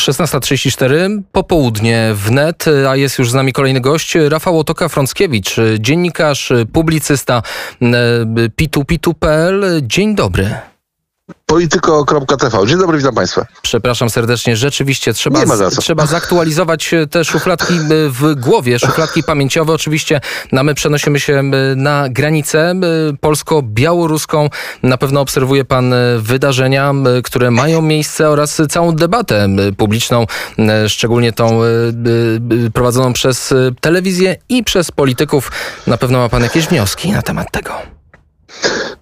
16.34, popołudnie wnet, a jest już z nami kolejny gość, Rafał Otoka-Frąckiewicz, dziennikarz, publicysta pitu.pitu.pl. Dzień dobry. Polityko.tv. Dzień dobry, witam Państwa. Przepraszam serdecznie, rzeczywiście trzeba, trzeba zaktualizować te szufladki w głowie, szufladki pamięciowe. Oczywiście no, my przenosimy się na granicę polsko-białoruską. Na pewno obserwuje Pan wydarzenia, które mają miejsce oraz całą debatę publiczną, szczególnie tą prowadzoną przez telewizję i przez polityków. Na pewno ma Pan jakieś wnioski na temat tego.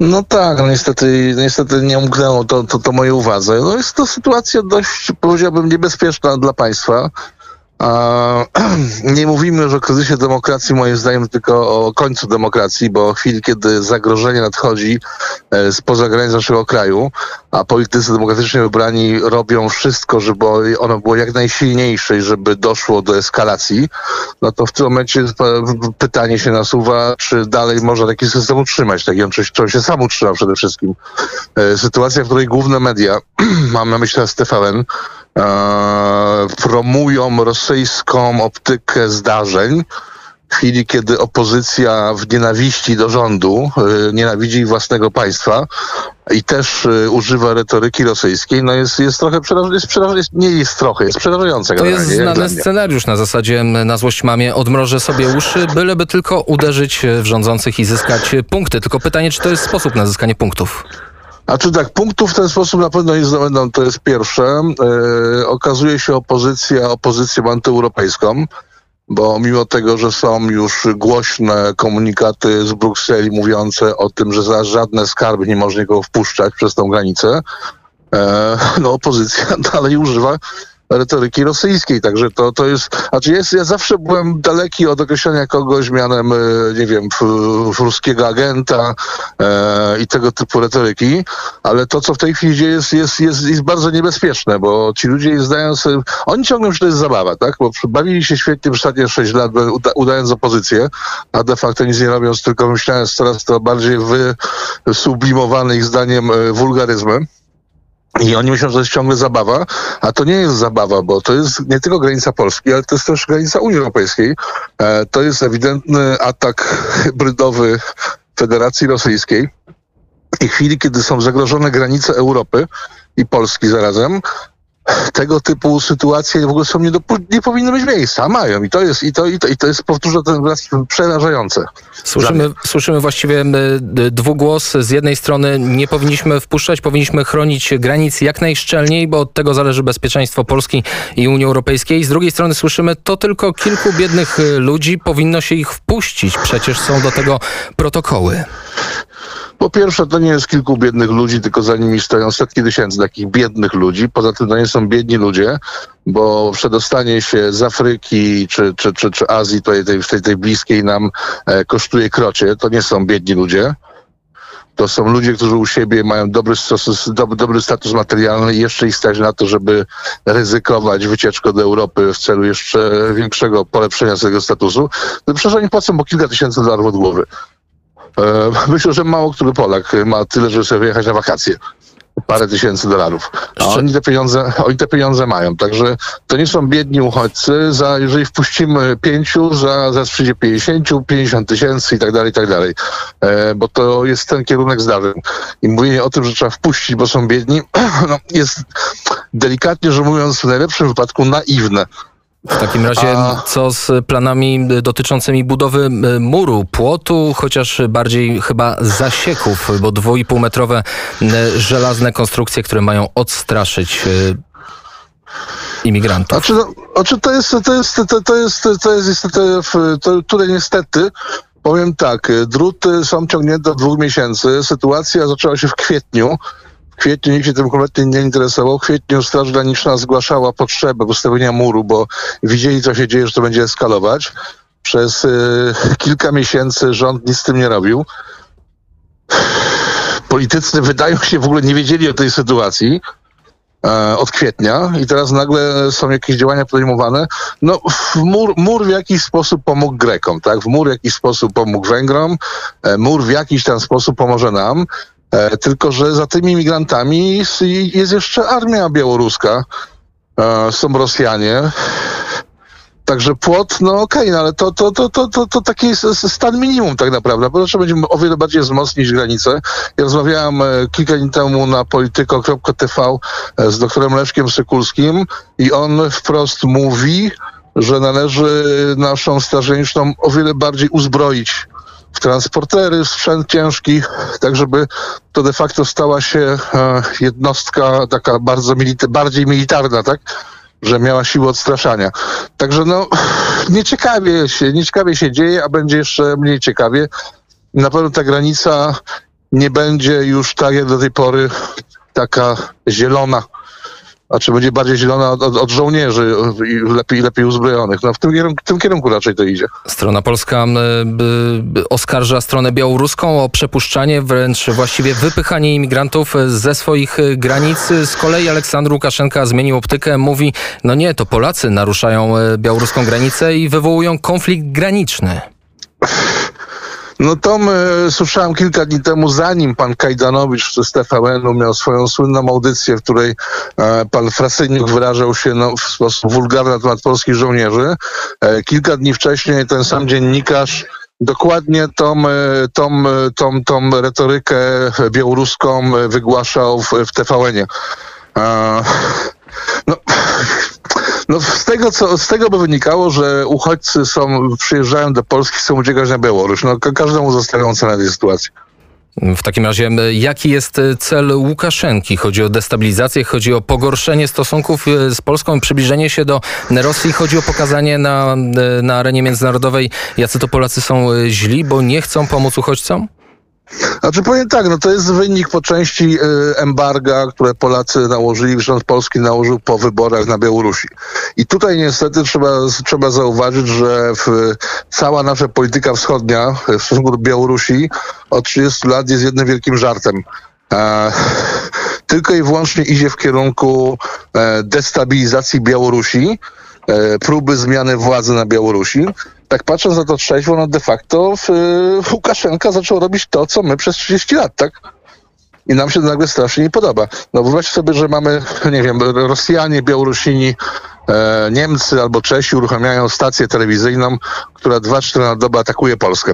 No tak, no niestety, niestety nie umknęło to, to, to mojej uwadze. No jest to sytuacja dość, powiedziałbym, niebezpieczna dla państwa. Nie mówimy już o kryzysie demokracji, moim zdaniem, tylko o końcu demokracji, bo w chwili, kiedy zagrożenie nadchodzi e, spoza granic naszego kraju, a politycy demokratycznie wybrani robią wszystko, żeby ono było jak najsilniejsze i żeby doszło do eskalacji, no to w tym momencie pytanie się nasuwa, czy dalej można taki system utrzymać, taki on, czy, się sam utrzyma przede wszystkim. E, sytuacja, w której główne media, mam na myśli TVN, e, promują rosyjską optykę zdarzeń, w chwili, kiedy opozycja w nienawiści do rządu y, nienawidzi własnego państwa i też y, używa retoryki rosyjskiej, no jest, jest trochę przerażające, jest, nie jest trochę, jest przerażające. To jest znany scenariusz na zasadzie na złość mamie odmrożę sobie uszy, byleby tylko uderzyć w rządzących i zyskać punkty. Tylko pytanie, czy to jest sposób na zyskanie punktów? A czy tak, punktów w ten sposób na pewno nie zdobędą, to jest pierwsze. Yy, okazuje się opozycja opozycją antyeuropejską, bo mimo tego, że są już głośne komunikaty z Brukseli mówiące o tym, że za żadne skarby nie można go wpuszczać przez tą granicę, yy, no opozycja dalej używa retoryki rosyjskiej. Także to, to jest, znaczy jest, ja zawsze byłem daleki od określenia kogoś mianem, e, nie wiem, ruskiego agenta e, i tego typu retoryki, ale to, co w tej chwili dzieje, jest, jest, jest, jest bardzo niebezpieczne, bo ci ludzie zdają sobie, oni ciągną, że to jest zabawa, tak? Bo bawili się świetnie przez ostatnie 6 lat, uda, udając opozycję, a de facto nic nie robiąc, tylko myślałem coraz to bardziej wysublimowany ich zdaniem e, wulgaryzmem. I oni myślą, że to jest ciągle zabawa, a to nie jest zabawa, bo to jest nie tylko granica Polski, ale to jest też granica Unii Europejskiej. E, to jest ewidentny atak hybrydowy Federacji Rosyjskiej. I chwili, kiedy są zagrożone granice Europy i Polski zarazem, tego typu sytuacje w ogóle są nie, do, nie powinny mieć miejsca, a mają. I to jest, i to, i to, i to jest powtórzę ten raz przerażające. Słyszymy, słyszymy właściwie dwugłos. Z jednej strony nie powinniśmy wpuszczać, powinniśmy chronić granic jak najszczelniej, bo od tego zależy bezpieczeństwo Polski i Unii Europejskiej. Z drugiej strony słyszymy, to tylko kilku biednych ludzi, powinno się ich wpuścić. Przecież są do tego protokoły. Po pierwsze, to nie jest kilku biednych ludzi, tylko za nimi stoją setki tysięcy takich biednych ludzi. Poza tym to nie są biedni ludzie, bo przedostanie się z Afryki czy, czy, czy, czy Azji, tej, tej, tej bliskiej nam, e, kosztuje krocie. To nie są biedni ludzie. To są ludzie, którzy u siebie mają dobry, dobry, dobry status materialny i jeszcze ich stać na to, żeby ryzykować wycieczkę do Europy w celu jeszcze większego polepszenia swojego statusu. Przecież oni płacą po kilka tysięcy dolarów od głowy. E, myślę, że mało który Polak ma tyle, żeby sobie wyjechać na wakacje. Parę tysięcy dolarów. A oni te pieniądze, oni te pieniądze mają. Także to nie są biedni uchodźcy. Za, jeżeli wpuścimy pięciu, za, za przyjdzie 50, 50 tysięcy i tak dalej, i tak dalej. E, bo to jest ten kierunek zdarzeń. I mówienie o tym, że trzeba wpuścić, bo są biedni, no, jest delikatnie rzecz mówiąc w najlepszym wypadku naiwne. W takim razie A... co z planami dotyczącymi budowy muru, płotu, chociaż bardziej chyba zasieków, bo dwu metrowe żelazne konstrukcje, które mają odstraszyć imigrantów. Znaczy, znaczy to jest, to jest, to, to jest, to jest niestety, to, tutaj niestety powiem tak, druty są ciągnięte od dwóch miesięcy. Sytuacja zaczęła się w kwietniu kwietniu nikt się tym kompletnie nie interesował. W kwietniu Straż Graniczna zgłaszała potrzebę ustawienia muru, bo widzieli, co się dzieje, że to będzie eskalować. Przez y, kilka miesięcy rząd nic z tym nie robił. Politycy wydają się w ogóle nie wiedzieli o tej sytuacji e, od kwietnia i teraz nagle są jakieś działania podejmowane. No, mur, mur w jakiś sposób pomógł Grekom, tak? W mur w jakiś sposób pomógł Węgrom, e, mur w jakiś ten sposób pomoże nam. E, tylko, że za tymi migrantami jest jeszcze armia białoruska, są Rosjanie. Także płot, no okej, okay, no ale to, to, to, to, to, to taki stan minimum tak naprawdę. Po trzeba będzie o wiele bardziej wzmocnić granice. Ja rozmawiałem e, kilka dni temu na polityko.tv e, z doktorem Leszkiem Sykulskim i on wprost mówi, że należy naszą Straż o wiele bardziej uzbroić w transportery, sprzęt ciężki, tak żeby to de facto stała się e, jednostka taka bardzo milita bardziej militarna, tak? że miała siłę odstraszania. Także no, nieciekawie się, nieciekawie się dzieje, a będzie jeszcze mniej ciekawie. Na pewno ta granica nie będzie już tak jak do tej pory taka zielona, a czy będzie bardziej zielona od, od, żołnierzy i lepiej, lepiej uzbrojonych. No w tym kierunku, w tym kierunku raczej to idzie. Strona polska y, oskarża stronę białoruską o przepuszczanie, wręcz właściwie wypychanie imigrantów ze swoich granic. Z kolei Aleksandr Łukaszenka zmienił optykę, mówi, no nie, to Polacy naruszają y, białoruską granicę i wywołują konflikt graniczny. No to my, słyszałem kilka dni temu, zanim pan Kajdanowicz z TVN-u miał swoją słynną audycję, w której e, pan Frasyniuk wyrażał się no, w sposób wulgarny na temat polskich żołnierzy. E, kilka dni wcześniej ten sam dziennikarz dokładnie tą, e, tą, tą, tą retorykę białoruską wygłaszał w, w TVN-ie. E, no, no z tego, co, z tego by wynikało, że uchodźcy są, przyjeżdżają do Polski, chcą uciekać na Białoruś. No każdemu zostawią cenę tej sytuacji. W takim razie, jaki jest cel Łukaszenki? Chodzi o destabilizację, chodzi o pogorszenie stosunków e, z Polską, przybliżenie się do Rosji, chodzi o pokazanie na, e, na arenie międzynarodowej, jacy to Polacy są e, źli, bo nie chcą pomóc uchodźcom? Znaczy powiem tak, no to jest wynik po części y, embarga, które Polacy nałożyli, rząd polski nałożył po wyborach na Białorusi. I tutaj niestety trzeba, trzeba zauważyć, że w, cała nasza polityka wschodnia w stosunku do Białorusi od 30 lat jest jednym wielkim żartem. E, tylko i wyłącznie idzie w kierunku e, destabilizacji Białorusi, e, próby zmiany władzy na Białorusi tak patrząc na to trzeźwo, no de facto y, Łukaszenka zaczął robić to, co my przez 30 lat, tak? I nam się to nagle strasznie nie podoba. No wyobraźcie sobie, że mamy, nie wiem, Rosjanie, Białorusini, e, Niemcy albo Czesi uruchamiają stację telewizyjną, która dwa, cztery na dobę atakuje Polskę.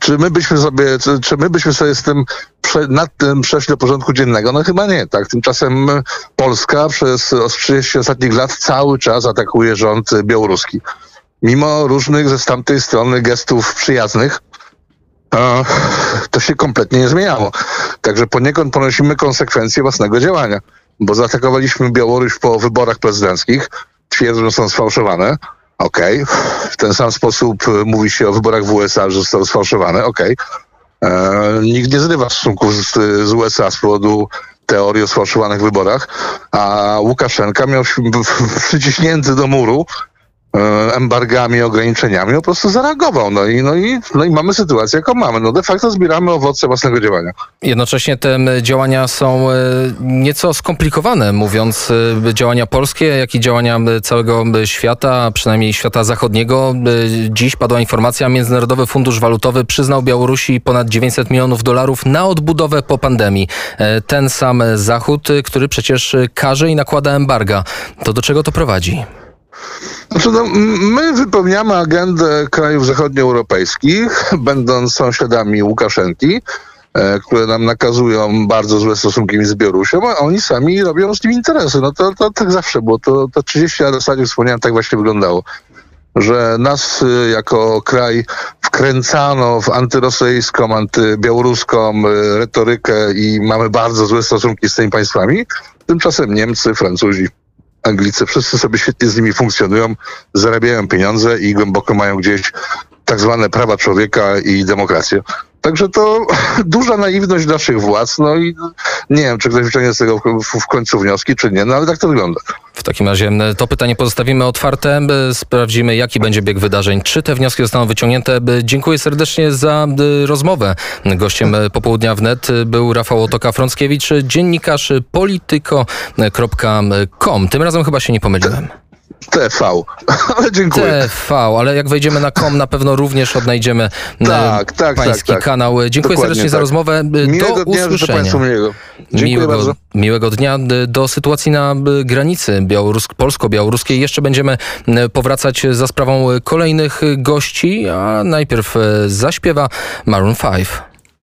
Czy my byśmy sobie, czy my byśmy sobie z tym nad tym przeszli do porządku dziennego? No chyba nie, tak. Tymczasem Polska przez 30 ostatnich lat cały czas atakuje rząd białoruski mimo różnych ze tamtej strony gestów przyjaznych, to się kompletnie nie zmieniało. Także poniekąd ponosimy konsekwencje własnego działania, bo zaatakowaliśmy Białoruś po wyborach prezydenckich, twierdząc, że są sfałszowane. Okej. Okay. W ten sam sposób mówi się o wyborach w USA, że zostały sfałszowane. Okej. Okay. E, nikt nie zrywa stosunków z, z USA z powodu teorii o sfałszowanych wyborach, a Łukaszenka miał przyciśnięty do muru E, embargami, ograniczeniami, po prostu zareagował. No i, no, i, no i mamy sytuację, jaką mamy. No de facto zbieramy owoce własnego działania. Jednocześnie te działania są e, nieco skomplikowane, mówiąc e, działania polskie, jak i działania całego świata, przynajmniej świata zachodniego. Dziś padła informacja, Międzynarodowy Fundusz Walutowy przyznał Białorusi ponad 900 milionów dolarów na odbudowę po pandemii. Ten sam Zachód, który przecież każe i nakłada embarga. To do czego to prowadzi? Znaczy, no, my wypełniamy agendę krajów zachodnioeuropejskich, będąc sąsiadami Łukaszenki, e, które nam nakazują bardzo złe stosunki z Białorusią, a oni sami robią z nim interesy. No to, to tak zawsze było. To, to 30 lat ostatnio wspomniałem, tak właśnie wyglądało. Że nas y, jako kraj wkręcano w antyrosyjską, antybiałoruską y, retorykę i mamy bardzo złe stosunki z tymi państwami. Tymczasem Niemcy, Francuzi, Anglicy, wszyscy sobie świetnie z nimi funkcjonują, zarabiają pieniądze i głęboko mają gdzieś tak zwane prawa człowieka i demokrację. Także to duża naiwność naszych władz, no i nie wiem, czy ktoś wyciągnie z tego w, końcu wnioski, czy nie, no ale tak to wygląda. W takim razie to pytanie pozostawimy otwarte, sprawdzimy jaki będzie bieg wydarzeń, czy te wnioski zostaną wyciągnięte. Dziękuję serdecznie za rozmowę. Gościem popołudnia wnet był Rafał Otoka-Frąckiewicz, dziennikarz polityko.com. Tym razem chyba się nie pomyliłem. TV, ale dziękuję. TV, ale jak wejdziemy na kom, na pewno również odnajdziemy tak, tak, pański tak, tak. kanał. Dziękuję Dokładnie serdecznie za tak. rozmowę. Miłego do dnia, usłyszenia. miłego. Miłego, bardzo. Miłego dnia. Do sytuacji na granicy białorusk polsko-białoruskiej jeszcze będziemy powracać za sprawą kolejnych gości, a najpierw zaśpiewa Maroon 5.